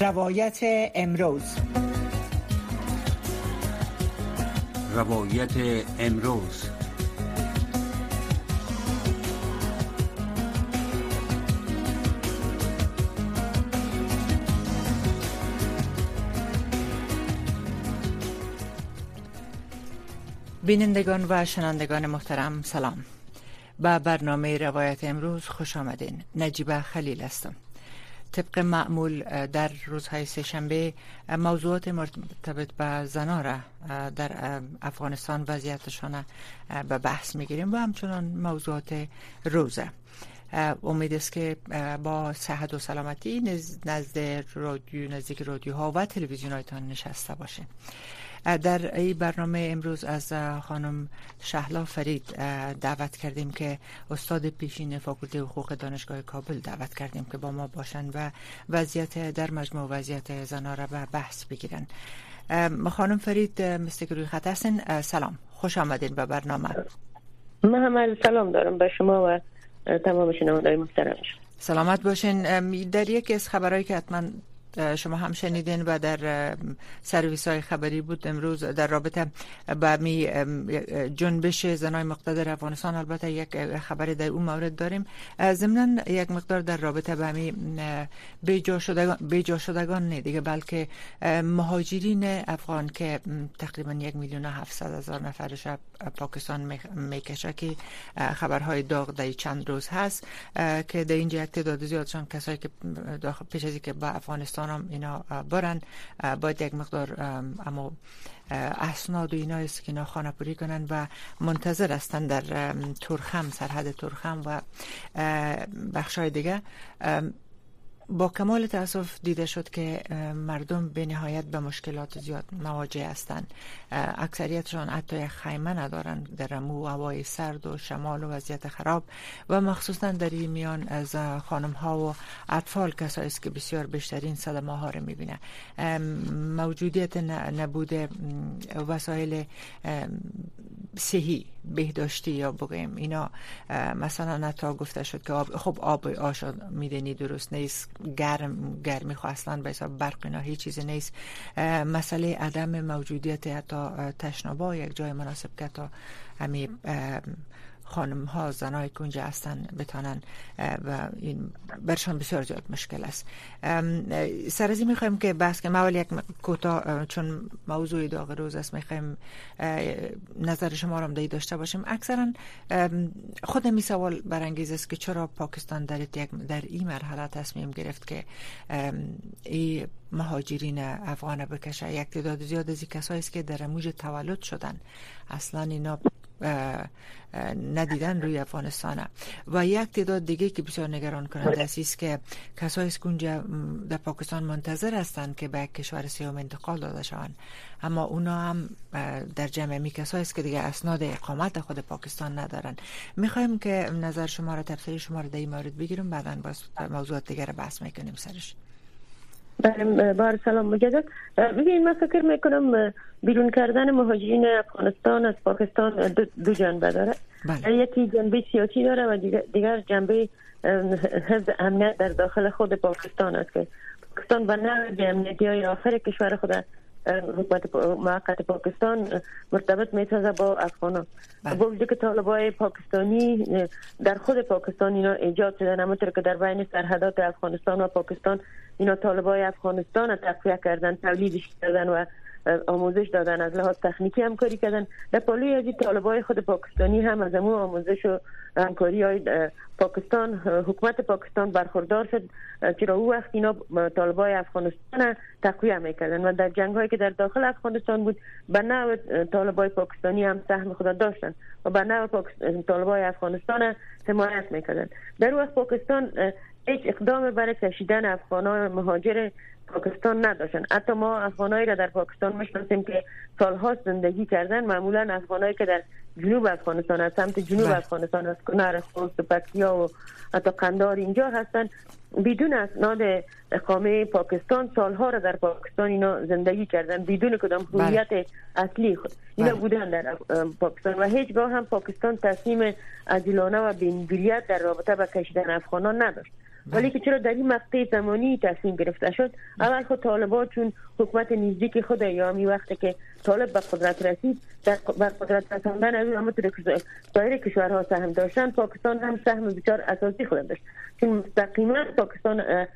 روایت امروز. روایت امروز. بینندگان و شنندگان محترم سلام. به برنامه روایت امروز خوش آمدین. نجیبه خلیل هستم. طبق معمول در روزهای سهشنبه موضوعات مرتبط به زنا را در افغانستان وضعیتشان به بحث می‌گیریم و همچنان موضوعات روزه. امید است که با صحت و سلامتی نزد رادیو نزدیک رادیوها و تلویزیون هایتان نشسته باشیم. در این برنامه امروز از خانم شهلا فرید دعوت کردیم که استاد پیشین فاکولته حقوق دانشگاه کابل دعوت کردیم که با ما باشند و وضعیت در مجموع وضعیت زنها را به بحث بگیرن. خانم فرید مثل روی خط هستین سلام. خوش آمدین به برنامه. من سلام دارم به شما و تمام شنوندای محترم. سلامت باشین. در یکی از خبرهایی که حتما شما هم شنیدین و در سرویس های خبری بود امروز در رابطه با می جنبش زنای مقتدر افغانستان. البته یک خبری در اون مورد داریم. ضمن یک مقدار در رابطه با می بیجا شدگان, بیجا شدگان نه دیگه بلکه مهاجرین افغان که تقریبا یک میلیون و هفتصد هزار نفرش پاکستان می‌کشه که خبرهای داغ در چند روز هست که در اینجا یک تعداد زیادشان کسایی که پیش از که با افغانستان هم اینا برن. باید یک مقدار اما اسناد و اینا است که اینا خانه پوری کنن و منتظر هستن در ترخم سرحد ترخم و بخشای دیگه. با کمال تاسف دیده شد که مردم به نهایت به مشکلات زیاد مواجه هستند. اکثریتشان حتی خیمه ندارند در مو هوای سرد و شمال و وضعیت خراب و مخصوصا در این میان از خانم ها و اطفال کسایی است که بسیار بیشترین صدمه ها رو می‌بینه موجودیت نبود وسایل صحی بهداشتی یا بگیم اینا مثلا نتا گفته شد که آب خب آب آشا میدنی درست نیست گرم گرمی خو اصلا به حساب برق اینا هیچ چیزی نیست. مسئله عدم موجودیت حتی تشنابا یک جای مناسب که تا همی خانم ها زنای که اونجا هستن بتانن و این برشان بسیار زیاد مشکل است. سر از می‌خوایم که بحث که اول یک کوتاه چون موضوع داغ روز است می‌خوایم نظر شما را دایی داشته باشیم. اکثرا خود می سوال برانگیز است که چرا پاکستان در در این مرحله تصمیم گرفت که این مهاجرین افغان بکشه. یک تعداد زیاد از کسایی است که در موج تولد شدن. اصلا اینا ندیدن روی افغانستان و یک تعداد دیگه که بسیار نگران کننده است که کسایی که اونجا در پاکستان منتظر هستند که به کشور سیوم انتقال داده شوند. اما اونا هم در جمع می کسایی است که دیگه اسناد اقامت خود پاکستان ندارن می‌خوایم که نظر شما را تفسیر شما را در این مورد بگیریم بعدا باز موضوعات دیگر بحث می‌کنیم سرش. بله بار سلام مجدد ببین من فکر می‌کنم بیرون کردن مهاجرین افغانستان از پاکستان دو, دو جنبه داره بله. یکی جنبه سیاسی داره و دیگر جنبه حفظ امنیت در داخل خود پاکستان است که پاکستان به نوع امنیتی های آخر کشور خود حکومت موقت پاکستان مرتبط می‌سازه با افغان بله. با وجود که طالبای پاکستانی در خود پاکستان اینا ایجاد شدن همونطور که در بین سرحدات افغانستان و پاکستان اینا طالبای افغانستان تقویه کردن تولیدش کردن و آموزش دادن از لحاظ تکنیکی همکاری کردن. در پالوی از طالبای خود پاکستانی هم از امو آموزش و همکاری های پاکستان حکومت پاکستان برخوردار شد. چرا او وقت اینا طالبای افغانستان تقویه می‌کردن و در جنگ هایی که در داخل افغانستان بود به نوع طالبای پاکستانی هم سهم خود داشتن و به نوع طالبای افغانستان حمایت می‌کردن. در وقت پاکستان هیچ اقدام برای کشیدن افغانان مهاجر پاکستان نداشتن. حتی ما افغانایی را در پاکستان می‌شناسیم که سالها زندگی کردن. معمولا افغانایی که در جنوب افغانستان از سمت جنوب بله. افغانستان از کنار خوست و پکتیا و حتی قندار اینجا هستن. بدون اسناد اقامه پاکستان سالها را در پاکستان اینا زندگی کردن. بدون کدام بله. هویت اصلی خود. اینا بله. بودن در پاکستان. و هیچگاه هم پاکستان تصمیم عدلانه و بینگریت در رابطه با کشیدن افغانان نداشت. ولی که چرا در این مقطع زمانی تصمیم گرفته شد؟ اول خود طالبان چون حکومت نزدیک خود یا می وقتی که طالب به قدرت رسید در بر قدرت رساندن از اما سایر کشورها سهم داشتن پاکستان هم سهم بسیار اساسی خود داشت. چون مستقیما پاکستان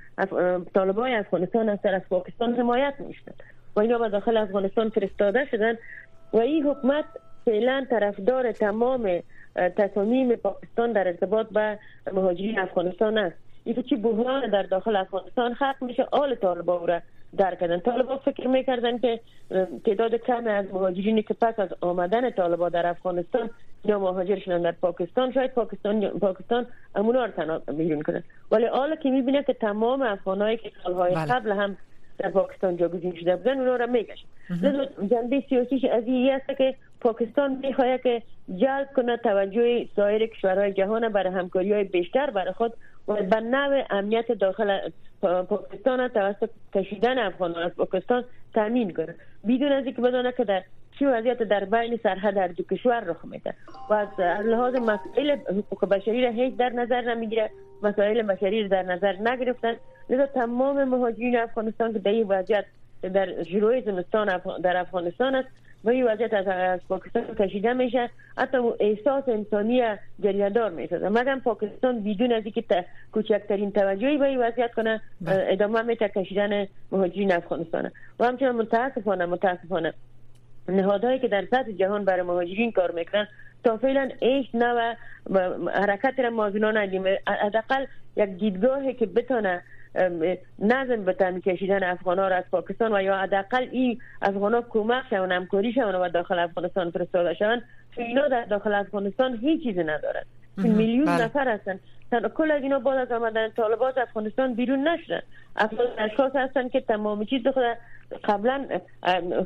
طالبان افغانستان از طرف پاکستان حمایت می‌شدن. و اینا به داخل افغانستان فرستاده شدن. و این حکومت فعلا طرفدار تمام تصامیم پاکستان در ارتباط به مهاجرین افغانستان است. این چی بحران در داخل افغانستان خلق میشه آل طالبا را در کردن. طالبا فکر می‌کردن که تعداد کم از مهاجرینی که پس از آمدن طالبا در افغانستان یا مهاجر شدن در پاکستان شاید پاکستان پاکستان امونا رو تنها بیرون کنن ولی حالا که می‌بینه که تمام افغانایی که سالهای بله. قبل هم در پاکستان جاگزین شده بودن اونا را میگشن لذا جنبه سیاسیش از این است که پاکستان می‌خواهد که جلب کنه توجه سایر کشورهای جهان برای همکاری های بیشتر برای خود به نوع امنیت داخل پاکستان توسط کشیدن افغان از پاکستان تامین کنه بدون از اینکه بدانه که در چی وضعیت در بین سرحد در دو کشور رخ میده و از لحاظ مسائل حقوق بشری را هیچ در نظر نمی‌گیره مسائل بشری را در نظر نگرفتن لذا تمام مهاجرین افغانستان که در این وضعیت در جلوی زمستان در افغانستان است و این وضعیت از پاکستان کشیده میشه. حتی احساس انسانی جریاندار میشه مگر پاکستان بدون از اینکه کوچکترین توجهی به این وضعیت کنه بله. ادامه میته کشیدن مهاجرین افغانستان. و همچنان متاسفانه متاسفانه نهادهایی که در سطح جهان برای مهاجرین کار می‌کنن تا فعلا ایش نوع حرکت را مازونا ندیم حداقل یک دیدگاهی که بتونه نظم به تن کشیدن افغان ها را از پاکستان و یا حداقل این افغان ها کمک شون همکاری شون و داخل افغانستان فرستاده شون اینا در داخل افغانستان هیچ چیزی ندارد میلیون بله. نفر هستن. کل از اینا بعد از آمدن طالبات افغانستان بیرون نشدن. افغان اشخاص هستن که تمام چیز خود قبلا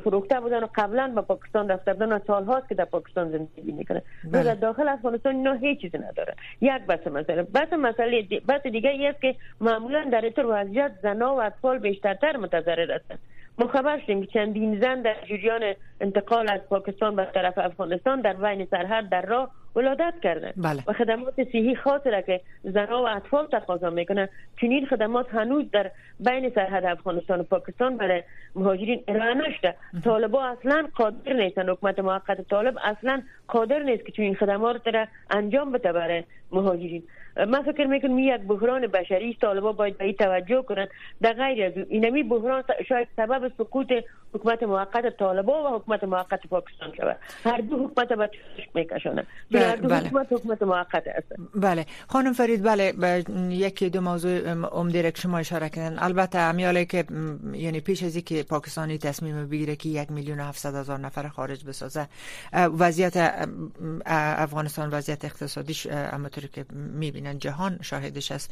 فروخته بودن و قبلا به پاکستان رفته بودن و سال هاست که در پاکستان زندگی می‌کنه. بله. در داخل افغانستان اینا هیچ چیزی نداره. یک بس مسئله. بس مسئله بس دیگه ای است که معمولا در اینطور وضعیت زنا و اطفال بیشترتر متضرر هستند ما خبر شدیم که چندین زن در جریان انتقال از پاکستان به طرف افغانستان در بین سرحد در راه ولادت کردن بله. و خدمات صحی خاصی را که زنها و اطفال تقاضا می‌کنن چنین خدمات هنوز در بین سرحد افغانستان و پاکستان برای مهاجرین ارائه نشده. طالبا اصلا قادر نیستن. حکومت موقت طالب اصلا قادر نیست که چنین خدمات را انجام بده برای مهاجرین. من فکر می‌کنم یک بحران بشری طالبا باید به این توجه کنند. در غیر از اینمی بحران شاید سبب سقوط حکومت موقت طالبا و حکومت موقت پاکستان شود هر دو حکومت به میکشانند هر دو بله. حکومت حکومت موقت است. بله. خانم فرید بله یکی دو موضوع عمده که شما اشاره کردن. البته امیاله که یعنی پیش از اینکه پاکستانی تصمیم بگیره که یک میلیون و هفتصد هزار نفر خارج بسازه وضعیت افغانستان وضعیت اقتصادیش همونطوری که می‌بینن جهان شاهدش است.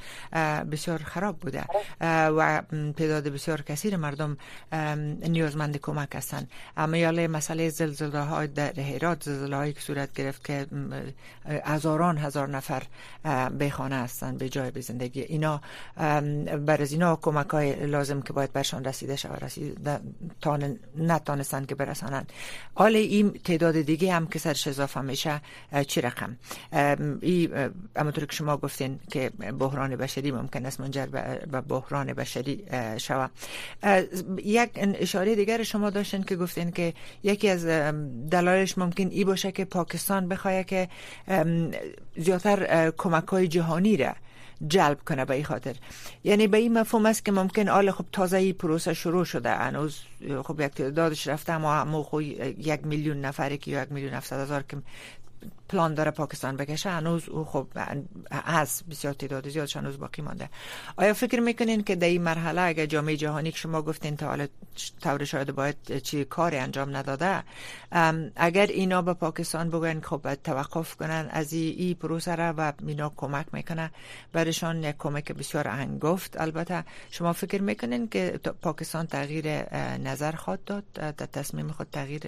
بسیار خراب بوده. و تعداد بسیار کثیر مردم نیازمند کمک هستند. اما یاله مسئله زلزله های در هرات زلزله هایی که صورت گرفت که هزاران هزار نفر به خانه هستند به جای به زندگی. اینا بر از اینا کمک های لازم که باید برشان رسیده شود رسیده نتانستند که برسانند. حال این تعداد دیگه هم که سرش اضافه میشه چی رقم؟ ای همونطور که شما گفتین که بحران بشری ممکن است منجر به بحران بشری شود. یک اشاره دیگر شما داشتین که گفتین که یکی از دلایلش ممکن ای باشه که پاکستان بخواه که زیادتر کمک های جهانی را جلب کنه به این خاطر. یعنی به این مفهوم است که ممکن آل خب تازه ای پروسه شروع شده. هنوز خب یک تعدادش رفته اما خب یک میلیون نفری که یک میلیون هفتصد هزار که پلان داره پاکستان بکشه هنوز او خب از بسیار تعداد زیادش هنوز باقی مانده. آیا فکر می‌کنین که در این مرحله اگر جامعه جهانی که شما گفتین تا حالا طور شاید باید چی کاری انجام نداده اگر اینا به پاکستان بگن خب توقف کنن از این ای پروسه را و اینا کمک می‌کنه برشان یک کمک بسیار انگفت. البته شما فکر می‌کنین که پاکستان تغییر نظر خواد داد در تصمیم خود تغییر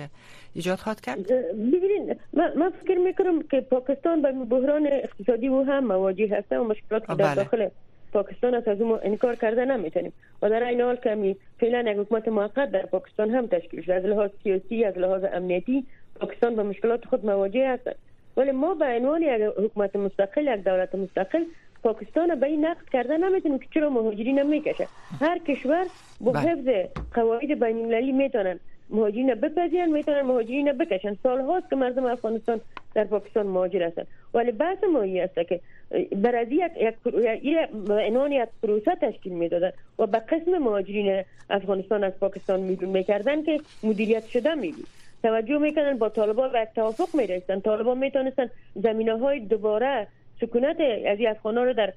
ایجاد خواهد کرد؟ ببینید من فکر می‌کنم که پاکستان با بحران اقتصادی و هم مواجه هست و مشکلات در بله. داخل پاکستان است از اون انکار کرده نمی‌تونیم. و در این حال که فعلا یک حکومت موقت در پاکستان هم تشکیل شده. از لحاظ سیاسی از لحاظ امنیتی پاکستان با مشکلات خود مواجه است ولی ما به عنوان یک حکومت مستقل یک دولت مستقل پاکستان به این نقد کرده نمی‌تونه که چرا مهاجرین می‌کشه. هر کشور با بله. حفظ قواعد بین المللی می‌تونن. مهاجرین بپذیرن می‌تونن مهاجرین بکشن. سال هاست که مردم افغانستان در پاکستان مهاجر هستن. ولی بحث ما است که بر از یک عنوان یک پروسه تشکیل می‌دادن و به قسم مهاجرین افغانستان از پاکستان میدون می‌کردن که مدیریت شده می‌دید توجه می‌کنن با طالبان به توافق می‌رسن. طالبان می‌تونستن زمینه های دوباره سکونت از افغان رو در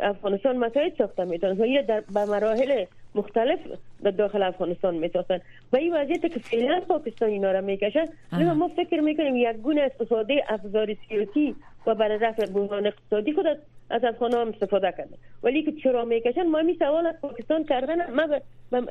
افغانستان مساعد ساخته می‌تونن. و این در به مراحل مختلف در داخل افغانستان می‌تونن و این وضعیت که فعلا پاکستان اینا را می‌کشن ما فکر می‌کنیم یک گونه استفاده افزار سیاسی و برای رفع بحران اقتصادی خود از افغان هم استفاده کرده. ولی که چرا می‌کشن؟ ما می سوال از پاکستان کردن ما به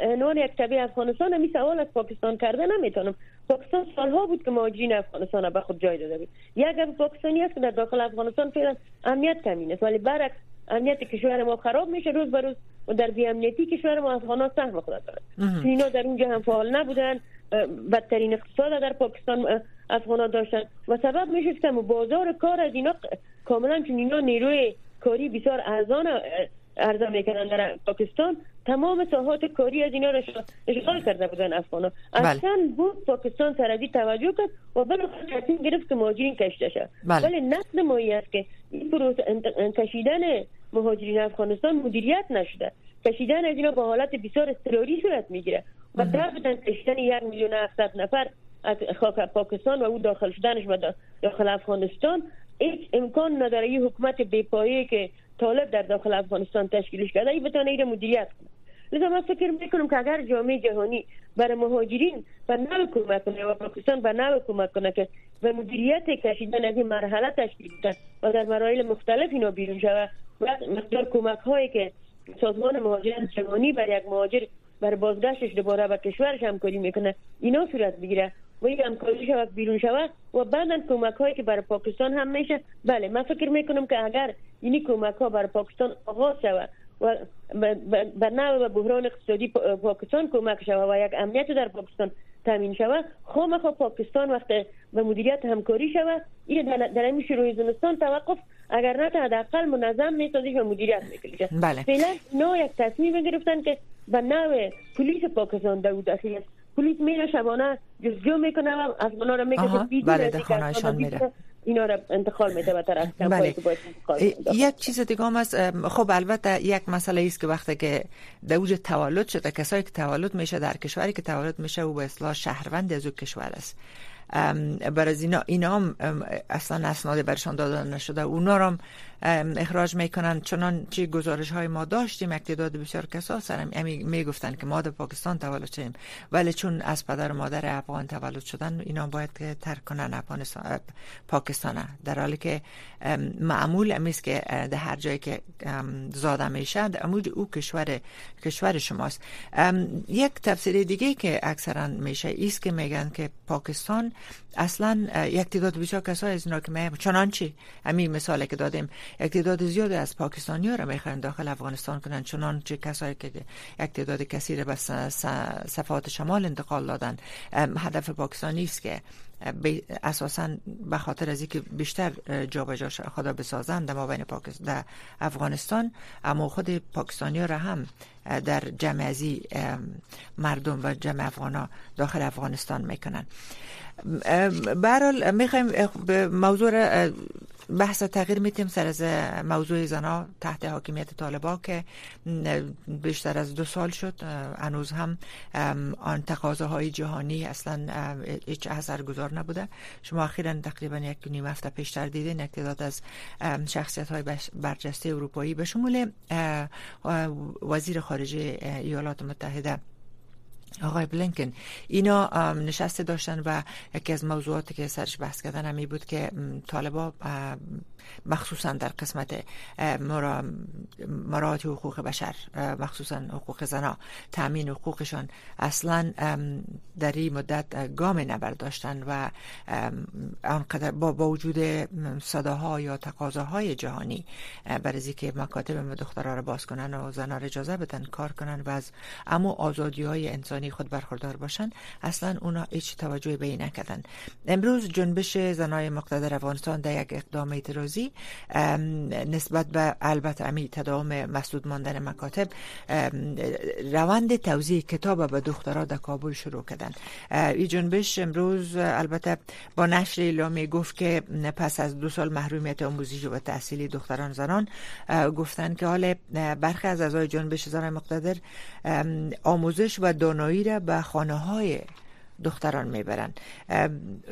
عنوان یک طبیع افغانستان می سوال از پاکستان کردن نمی‌تونم. پاکستان سالها بود که مهاجرین افغانستان به خود جای داده بود. یک پاکستانی است که در داخل افغانستان فعلا امنیت کمی است ولی برعکس امنیت کشور ما خراب میشه روز به روز و در بیامنیتی کشور ما افغان سهم خود دارد اینا در اونجا هم فعال نبودن بدترین اقتصاد در پاکستان افغان داشتن. و سبب میشه که بازار کار از اینا کاملا چون اینا نیروی کاری بسیار ارزان ارزان می‌کنن در پاکستان تمام ساحات کاری از اینا را اشغال کرده بودن افغان بله. اصلا بود پاکستان سرازی توجه کرد و بالاخره تصمیم گرفت که مهاجرین کشته شد بله. ولی نقد ما است که این پروسه کشیدن مهاجرین افغانستان مدیریت نشده. کشیدن از اینا با حالت بسیار اضطراری صورت می‌گیره. و در بدن کشیدن یک میلیون هفتصد نفر از خاک پاکستان و او داخل شدنش و داخل افغانستان هیچ امکان نداره یه حکومت بیپایه که طالب در داخل افغانستان تشکیلش کرده ای بتونه ایره مدیریت کنه. لذا من فکر می‌کنم که اگر جامعه جهانی برای مهاجرین به نوع کمک کنه و پاکستان به نوع کمک کنه که به مدیریت کشیدن از این مرحله تشکیل بدن و در مراحل مختلف اینا بیرون شود مقدار کمک هایی که سازمان مهاجرت جهانی بر یک مهاجر بر بازگشتش دوباره به کشورش همکاری می‌کنه اینا صورت بگیره و این همکاری شود بیرون شود و بعدا کمک هایی که برای پاکستان هم میشه. بله من فکر می‌کنم که اگر اینی کمک ها برای پاکستان آغاز شود و بر نوع بحران اقتصادی پاکستان کمک شود و یک امنیت در پاکستان تامین شود خام پاکستان وقت به مدیریت همکاری شود این در, این شروع زمستان توقف اگر نه حداقل منظم می‌سازی و مدیریت می‌کنه بله. فعلا اینا یک تصمیم گرفتن که به نوع پلیس پاکستان در داخل پلیس میره شبانه جزجو می‌کنه و از منا رو میگه بله در خانهشان میره. اینا رو انتقال میده به طرف بله. یک چیز دیگه هم است خب البته یک مسئله است که وقتی که دوج تولد شده کسایی که تولد میشه در کشوری که تولد میشه او به اصلاح شهروند از او کشور است. بر از اینا اینا هم اصلا اسناد برشان داده نشده. اونا هم اخراج می‌کنن. چنان چی گزارش های ما داشتیم اقتداد بسیار کسا سرم امی می‌گفتن که ما در پاکستان تولد شدیم. ولی چون از پدر و مادر افغان تولد شدن اینا باید ترک کنن پاکستان در حالی که معمول امیست که در هر جایی که زاده میشه در او کشور کشور شماست. یک تفسیر دیگه که اکثرا میشه ایست که میگن که پاکستان اصلا یک تعداد بسیار کسای از اینا که می چنانچه همین مثالی که دادیم. یک تعداد زیاد از پاکستانی ها را می‌خوان داخل افغانستان کنن چنانچه کسایی که کسی را به صفات شمال انتقال دادن هدف پاکستانی است که اساسا به خاطر از اینکه بیشتر جابجا خدا بسازن در بین پاکستان افغانستان اما خود پاکستانی را هم در جمع مردم و جمع افغان داخل افغانستان می‌کنن برحال می‌خوایم موضوع بحث تغییر میتیم سر از موضوع زنا تحت حاکمیت طالبا که بیشتر از دو سال شد. هنوز هم آن تقاضاهای جهانی اصلا هیچ اثر گذار نبوده. شما اخیرا تقریبا یک نیم هفته پیشتر دیدین یک تعداد از شخصیت های برجسته اروپایی به شمول وزیر خارجه ایالات متحده آقای بلینکن اینا نشسته داشتن و یکی از موضوعاتی که سرش بحث کردن همی بود که طالبا مخصوصا در قسمت مرات حقوق بشر مخصوصا حقوق زنا تامین حقوقشان اصلا در این مدت گام نبرداشتن و آنقدر با وجود صداها یا تقاضاهای جهانی برای که مکاتب دخترها را باز کنن و زنا را اجازه بدن کار کنن و از اما آزادی های انسانی خود برخوردار باشند اصلا اونا هیچ توجه به این نکردن. امروز جنبش زنای مقتدر افغانستان در یک اقدام اعتراضی نسبت به البته امی تداوم مسدود ماندن مکاتب روند توزیع کتاب به دخترها در کابل شروع کردن. این جنبش امروز البته با نشر اعلامی گفت که پس از دو سال محرومیت آموزشی و تحصیلی دختران زنان گفتن که حال برخی از اعضای جنبش زنان مقتدر آموزش و دانایی را به خانه های دختران می‌برن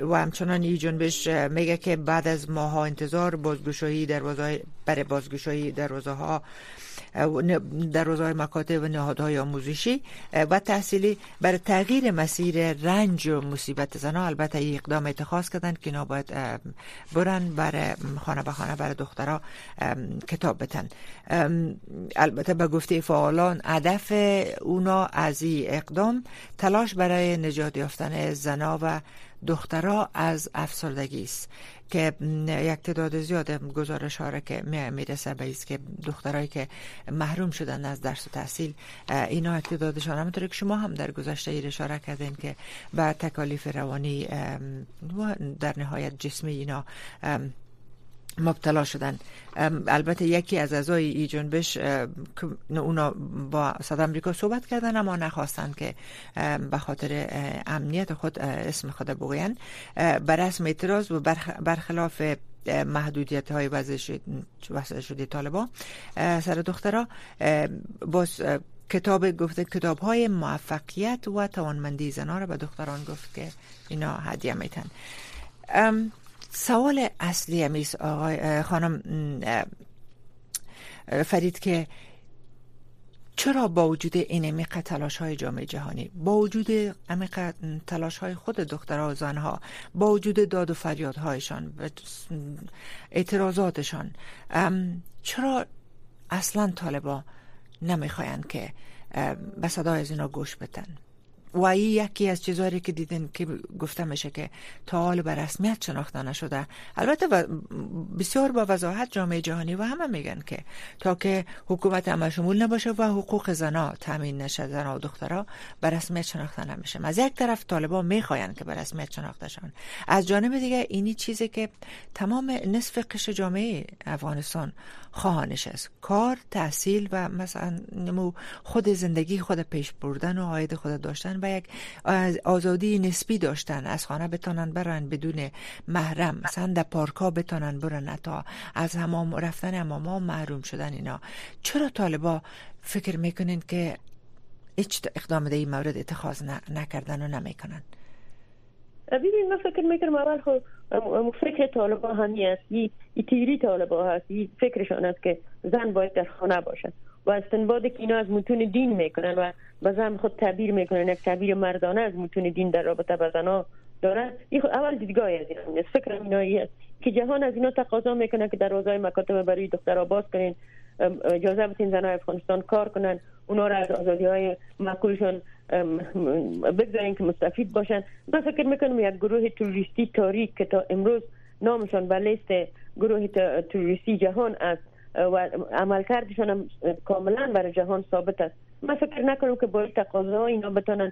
و همچنان این جنبش میگه که بعد از ماها انتظار بازگشایی دروازه برای بازگشایی دروازه ها در روزهای مکاتب و نهادهای آموزشی و تحصیلی برای تغییر مسیر رنج و مصیبت زنها. البته این اقدام اتخاذ کردن که اینا باید برن برای خانه به خانه برای دخترها کتاب بتن البته به گفته فعالان هدف اونا از این اقدام تلاش برای نجات یافتن زنا و دخترها از افسردگی است که یک تعداد زیاد گزارش ها که می‌رسه به است که دخترایی که محروم شدن از درس و تحصیل اینا یک تعدادشان. همونطور که شما هم در گذشته ایر اشاره کردین که به تکالیف روانی در نهایت جسمی اینا مبتلا شدن. البته یکی از اعضای ای جنبش اونا با صد امریکا صحبت کردن اما نخواستن که به خاطر امنیت خود اسم خود بگوین. بر رسم اعتراض و برخلاف محدودیت های وضع شده طالبا سر دخترها باز کتاب گفته کتاب های موفقیت و توانمندی زنها را به دختران گفت که اینا هدیه میتن. سوال اصلی امیس آقای خانم فرید که چرا با وجود این عمیق تلاش های جامعه جهانی با وجود عمیق تلاش های خود دخترها و زنها با وجود داد و فریادهایشان و اعتراضاتشان چرا اصلا طالبا نمی‌خواین که به صدای از اینا گوش بتن و این یکی از چیزهایی که دیدن که گفته میشه که تا حال به رسمیت شناخته نشده. البته بسیار با وضاحت جامعه جهانی و همه میگن که تا که حکومت عمل شمول نباشه و حقوق زنا تامین نشه زنا و دخترها به رسمیت شناخته نمیشه. از یک طرف طالبان می‌خواین که به رسمیت شناخته شن. از جانب دیگه اینی چیزی که تمام نصف قش جامعه افغانستان خواهانش است کار تحصیل و مثلا نمو خود زندگی خود پیش بردن و عاید خود داشتن و یک آزادی نسبی داشتن. از خانه بتانن برن بدون محرم. مثلا در پارکا بتانن برن. تا از همام رفتن هماما محروم شدن اینا. چرا طالبا فکر می‌کنین که هیچ اقدام در این مورد اتخاذ نکردن و نمی‌کنن؟ ببین من فکر می‌کنم اول خود فکر طالبا همی است. ای تیری طالبا هست. ای فکرشان است که زن باید در خانه باشد. و استنباد که اینا از متون دین می‌کنن و به زن خود تعبیر می‌کنن. یک تعبیر مردانه از متون دین در رابطه با زنها دارن. این اول دیدگاه از این است فکر اینایی است که جهان از اینا تقاضا می‌کنه که دروازه مکاتب برای دخترها باز کنین. اجازه بتین زنهای افغانستان کار کنن. اونا را از آزادی های معقولشان بگذارین که مستفید باشن. من فکر می‌کنم یک گروه توریستی تاریک که تا امروز نامشان به لیست گروه توریستی جهان است و عملکردشان هم کاملا برای جهان ثابت است. من فکر نکنم که با تقاضا اینا بتونن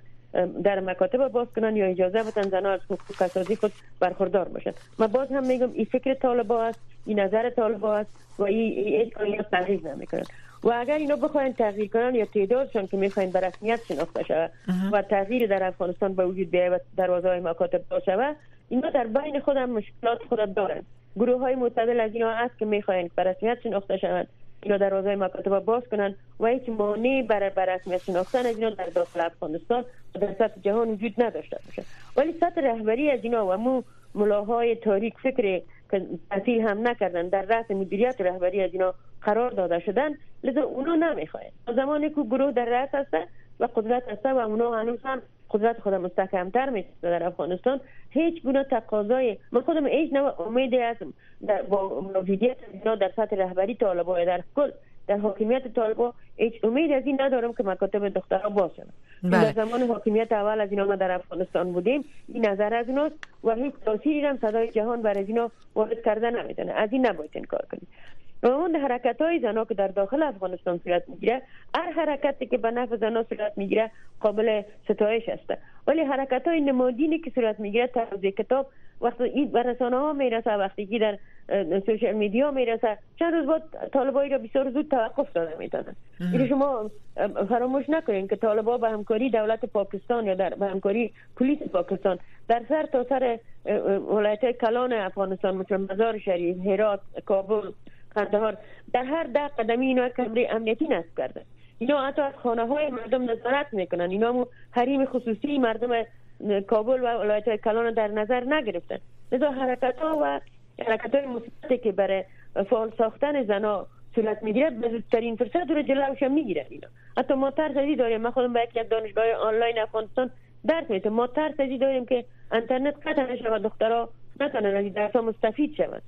در مکاتب باز کنن یا اجازه بدن زنها از حقوق اساسی خود برخوردار باشن من باز هم میگم این فکر طالبا است این نظر طالبا است و این این تغییر نمی‌کنن و اگر اینا بخواین تغییر کنن یا تعدادشان که می‌خواین به رسمیت شناخته شود و تغییر در افغانستان به وجود بیاید و دروازه های مکاتب باز شود اینا در بین خودم مشکلات خود دارن. گروه های معتدل از اینا هست که می‌خواین به رسمیت شناخته شوند. اینا دروازه مکاتب باز کنن و هیچ مانعی برای به رسمیت شناختن از اینا در داخل افغانستان و در سطح جهان وجود نداشته باشه. ولی سطح رهبری از اینا و مو ملاهای تاریک فکر که تحصیل هم نکردن در رأس مدیریت رهبری از اینا قرار داده شدن لذا اونا نمی‌خواین. زمانی که گروه در رأس هسته و قدرت هسته و اونا هنوز هم قدرت خود مستحکمتر میشه در افغانستان. هیچ گونه تقاضای من خودم هیچ نوع امیدی در با موجودیت اینا در سطح رهبری طالبا در کل در حاکمیت طالبا هیچ امید از این ندارم که مکاتب دخترها باز بله. در زمان حاکمیت اول از اینا ما در افغانستان بودیم این نظر از ایناست و هیچ تاثیری هم صدای جهان بر از اینا وارد کرده نمی‌تونه از این نباید انکار کنیم. و اون حرکت های زنا که در داخل افغانستان صورت می‌گیره هر حرکتی که به نفع زنا صورت می‌گیره قابل ستایش است ولی حرکت های نمادینی که صورت می‌گیره توضیح کتاب وقتی این به رسانه ها می‌رسه وقتی که در سوشل میدیا می‌رسه چند روز بعد طالبایی را بسیار زود توقف داده می‌تونن این شما فراموش نکنین که طالبا به همکاری دولت پاکستان یا در به همکاری پلیس پاکستان در سر تا سر ولایت کلان افغانستان مثل مزار شریف هرات کابل قندهار در هر ده قدمی اینا کمری امنیتی نصب کرده. اینا حتی از خانه های مردم نظارت می‌کنن. اینا حریم خصوصی مردم کابل و ولایت کلان در نظر نگرفتن. لذا حرکت ها و حرکت های مثبتی که برای فعال ساختن زنا صورت می‌گیره به زودترین فرصت رو جلوش می‌گیره اینا. حتی ما ترس ازی داریم. من خودم به یک دانشگاه آنلاین افغانستان درس میتم ما ترس ازی داریم که انترنت قطع نشه و دخترها نتونن از درس ها مستفید شود.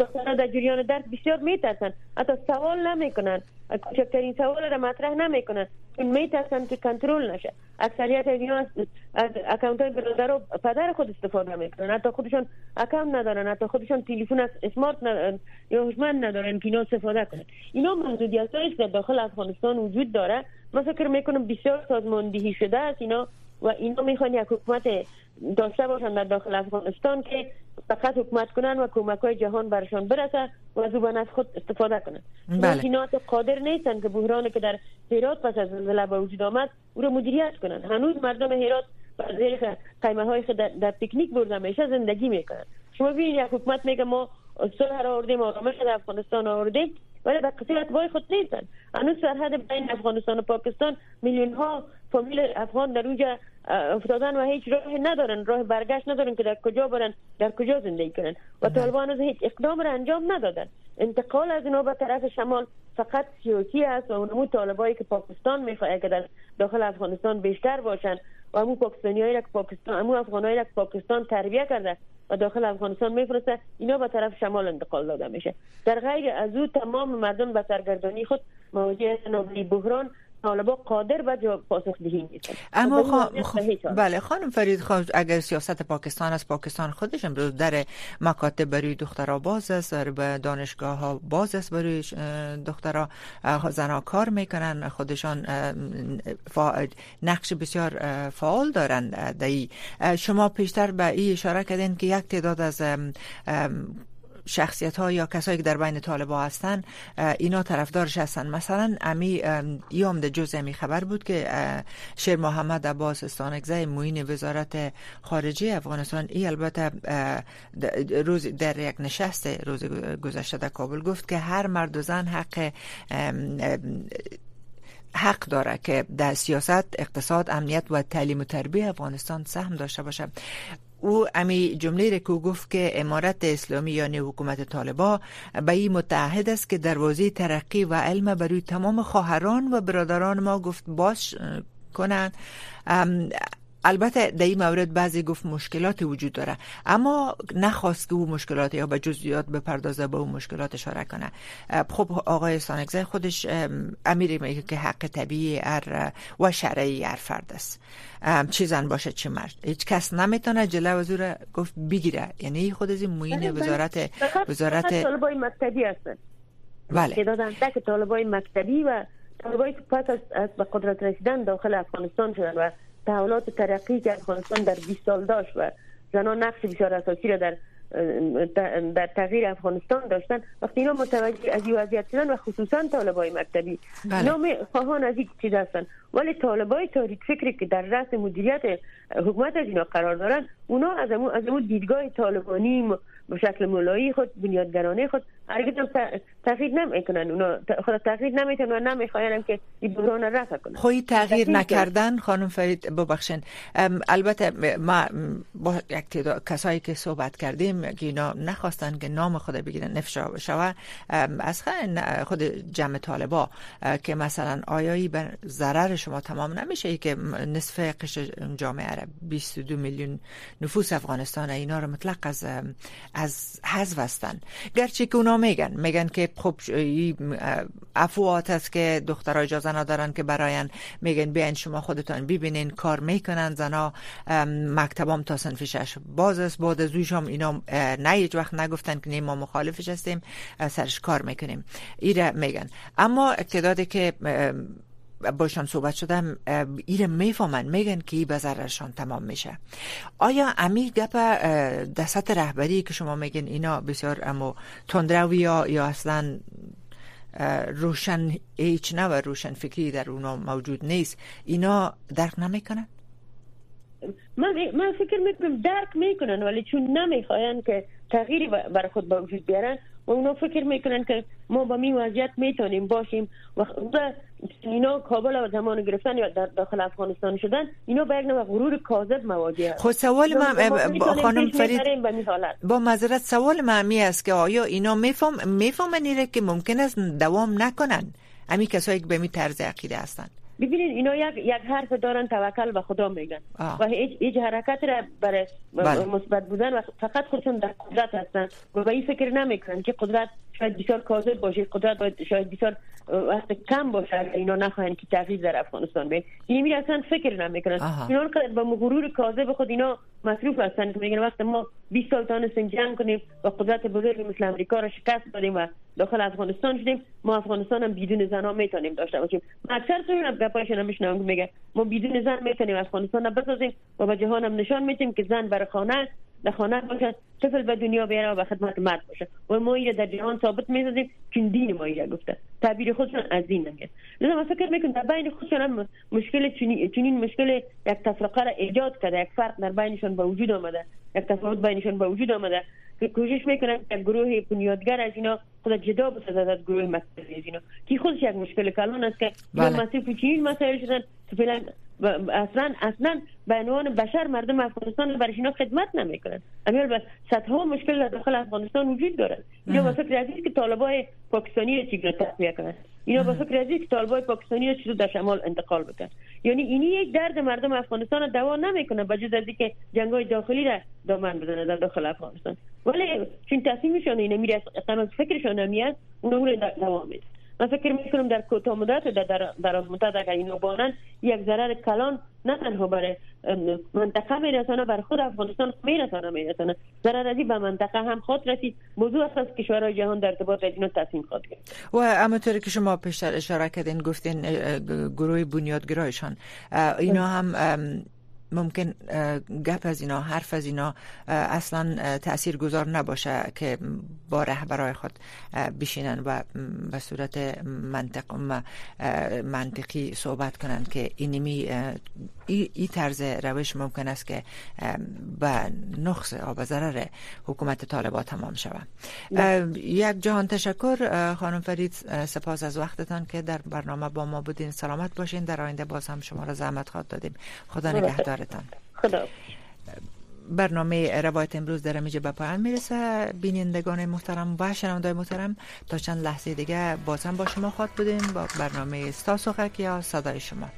دخترها در جریان درس بسیار میترسن. حتی سوال نمی‌کنن. کوچکترین سوال را مطرح نمی‌کنن. چون میترسن که کنترل نشه. اکثریت از از اکانت های برادر و پدر خود استفاده می‌کنن حتی خودشون اکانت ندارن. حتی خودشون تلفن اسمارت ندارن یا هوشمند ندارن که اینا استفاده کنن. اینا محدودیت است که داخل افغانستان وجود داره. من فکر می‌کنم بسیار سازماندهی شده است. اینا و اینا می‌خوان یک حکومت داشته باشن در داخل افغانستان که فقط حکومت کنن و کمک های جهان برشان برسه و از او خود استفاده کنن. بله. اینا قادر نیستن که بحرانی که در هرات پس از زلزله به وجود آمد او را مدیریت کنن. هنوز مردم هرات بر زیر قیمه های در, در پیکنیک برده میشه زندگی می‌کنن. شما ببینید یک حکومت میگه ما صلح را آوردیم آرامش در افغانستان آوردیم. ولی به قصه وای خود نیستن. هنوز سرحد بین افغانستان و پاکستان میلیون ها فامیل افغان در اونجا افتادن و هیچ راه ندارن راه برگشت ندارن که در کجا برن در کجا زندگی کنن. و طالبان از هیچ اقدام را انجام ندادن. انتقال از اینا به طرف شمال فقط سیاسی است و اونمو طالبایی که پاکستان می‌خواد که در داخل افغانستان بیشتر باشن. و همون پاکستانی که پاکستان همون افغانایی که پاکستان تربیه کرده و داخل افغانستان میفرسته اینا به طرف شمال انتقال داده میشه. در غیر از او تمام مردم به سرگردانی خود مواجه نوبلی بحران طالبا قادر به جواب پاسخ دهی اما خ... بله خانم فرید خواهد اگر سیاست پاکستان از پاکستان خودش امروز در مکاتب برای دخترها باز است به دانشگاه ها باز است برای دخترها. زنها کار می‌کنن خودشان فا... نقش بسیار فعال دارند دایی. شما پیشتر به این اشاره کردین که یک تعداد از شخصیت ها یا کسایی که در بین طالبا هستن اینا طرفدارش هستن. مثلا امی یوم ده جز امی خبر بود که شیر محمد عباس استانگزه موین وزارت خارجه افغانستان ای البته روز در یک نشست روز گذشته در کابل گفت که هر مرد و زن حق حق داره که در سیاست اقتصاد امنیت و تعلیم و تربیه افغانستان سهم داشته باشه. او امی جمله که گفت که امارت اسلامی یعنی حکومت طالبا به این متعهد است که دروازه ترقی و علم برای تمام خواهران و برادران ما گفت باش کنند. البته در این مورد بعضی گفت مشکلات وجود داره. اما نخواست که او مشکلات یا به جزئیات بپردازه به اون مشکلات اشاره کنه. خب آقای سانکزه خودش امیری میگه که حق طبیعی ار و شرعی هر فرد است. چی زن باشه چی مرد. هیچ کس نمی‌تونه جلو از گفت بگیره. یعنی خود از این موین وزارت وزارت طالبای مکتبی هستن. بله. که دادن تک طالبای مکتبی و طالبایی که پس از به قدرت رسیدن داخل افغانستان شدن و تحولات ترقی که افغانستان در 20 سال داشت و زنان نقش بسیار اساسی را در در تغییر افغانستان داشتن وقتی اینا متوجه از این وضعیت شدن و خصوصا طالبای مکتبی بله. اینا خواهان از این چیز هستن ولی طالبای تاریک فکری که در رأس مدیریت حکومت از اینا قرار دارن اونا از امو از امو دیدگاه طالبانی به شکل مولایی خود بنیادگرانه خود. هرگز هم تغییر نمی‌کنن. اونا خود تغییر نمی‌تونن و نمی‌خواین که این بحران رفع کنن. خوی تغییر نکردن خانم فرید ببخشن البته ما با یک کسایی که صحبت کردیم که اینا نخواستن که نام خود بگیرن نفشا بشه از خود جمع طالبا که مثلا آیایی بر ضررشان شما تمام نمیشه ای که نصف قشر جامعه عرب 22 میلیون نفوس افغانستان اینا رو مطلق از از حذف هستن. گرچه که اونا میگن میگن که خب افوات است که دخترها اجازه ندارن که براین میگن بیاین شما خودتان ببینین کار می‌کنن زنا. مکتبام تا سنف شش باز است. بعد از هم اینا نه هیچ وقت نگفتن که ما مخالفش هستیم. سرش کار می‌کنیم. ایره میگن. اما اقتدادی که باشان صحبت شدم ایره می‌فهمن میگن که ای تمام میشه. آیا امی گپ دست رهبری که شما میگن اینا بسیار اما تندروی یا یا اصلا روشن هیچ نه و روشن فکری در اونا موجود نیست اینا درک نمی‌کنن؟ من من فکر می‌کنم درک می‌کنن ولی چون نمی‌خواین که تغییری بر خود به وجود بیارن و اونا فکر می‌کنن که ما با می وضعیت می‌تونیم باشیم و اینا کابل و زمان گرفتن یا در داخل افغانستان شدن اینا به یک غرور کاذب مواجه خود سوال ما خانم فرید با معذرت سوال ما می است که آیا اینا میفهم می‌فهمن که ممکن است دوام نکنن؟ امی کسایی که به می طرز عقیده هستند ببینید اینا یک یک حرف دارن توکل به خدا میگن. و هیچ هیچ حرکت را برای بله. مثبت بودن و فقط خودشون در قدرت هستن. و به این فکر نمی‌کنن که قدرت شاید بسیار کاذب باشه قدرت شاید بسیار وقت کم باشه اینا نخواهند که تغییر در افغانستان بین این میره اصلا فکر نمی‌کنن. اینا با غرور کاذب خود اینا مصروف هستن که میگن وقت ما 20 سال تانستیم جنگ کنیم و قدرت بزرگ مثل امریکا را شکست دادیم و داخل افغانستان شدیم. ما افغانستان هم بدون زن ها می‌تونیم داشته باشیم. اکثر تو گپایشون هم میشنم میگه ما بدون زن می‌تونیم افغانستان بسازیم و به جهان نشان میتیم که زن بر خانه در خانه باشه طفل به دنیا بیاره و به خدمت مرد باشه. و ما اینو در جهان ثابت می‌سازیم چون دین ما اینو گفته. تعبیر خودشون از دین نمیگه لذا من فکر می‌کنم در بین خودشون هم مشکل چنین مشکل یک تفرقه را ایجاد کرده یک فرق در بینشون به وجود آمده یک تفاوت بینشون به وجود آمده. که کوشش می‌کنن که گروه بنیادگر از اینا خود جدا بسازد از گروه اینا که خودش یک مشکل کلان است که بله. مسئله چنین مسائل شدن؟ فعلا اصلا اصلا به عنوان بشر مردم افغانستان برای اینا خدمت نمی‌کنن. امیال بس صدها مشکل داخل افغانستان وجود دارد. اینا با فکر از که طالبای پاکستانی چیزی تصفیه کنن. اینا با فکر از که طالبای پاکستانی چیزو در شمال انتقال بکنن. یعنی اینی یک درد مردم افغانستان دوا نمی‌کنه بجز از اینکه جنگای داخلی را دامن بزنه در داخل افغانستان. ولی چون تصمیمشون اینه میره نمیاد اونو رو دوام میده من فکر می‌کنم در کوتاه مدت در دراز مدت اگر اینو بانن یک ضرر کلان نه تنها برای منطقه میرسانه بر خود افغانستان میرسانه میرسانه ضرر ازی به منطقه هم خود رسید. موضوع است از کشورهای جهان در ارتباط اینو تصمیم خود گرفت. و همونطوری که شما پیشتر اشاره کردین گفتین گروه بنیادگرایشان. اینا هم ممکن گپ از اینا حرف از اینا اصلا تأثیر گذار نباشه که با رهبرای خود بشینن و به صورت منطق منطقی صحبت کنن که اینمی ای, ای طرز روش ممکن است که به نقص و به ضرر حکومت طالبا تمام شود. یک جهان تشکر خانم فرید سپاس از وقتتان که در برنامه با ما بودین. سلامت باشین. در آینده باز هم شما را زحمت خواد دادیم. خدا نگهدارتان خدا. برنامه روایت امروز در میجه به پایان می‌رسه. بینندگان محترم و شنوندای محترم تا چند لحظه دیگه باز هم با شما خواد بودیم با برنامه ستا یا صدای شما.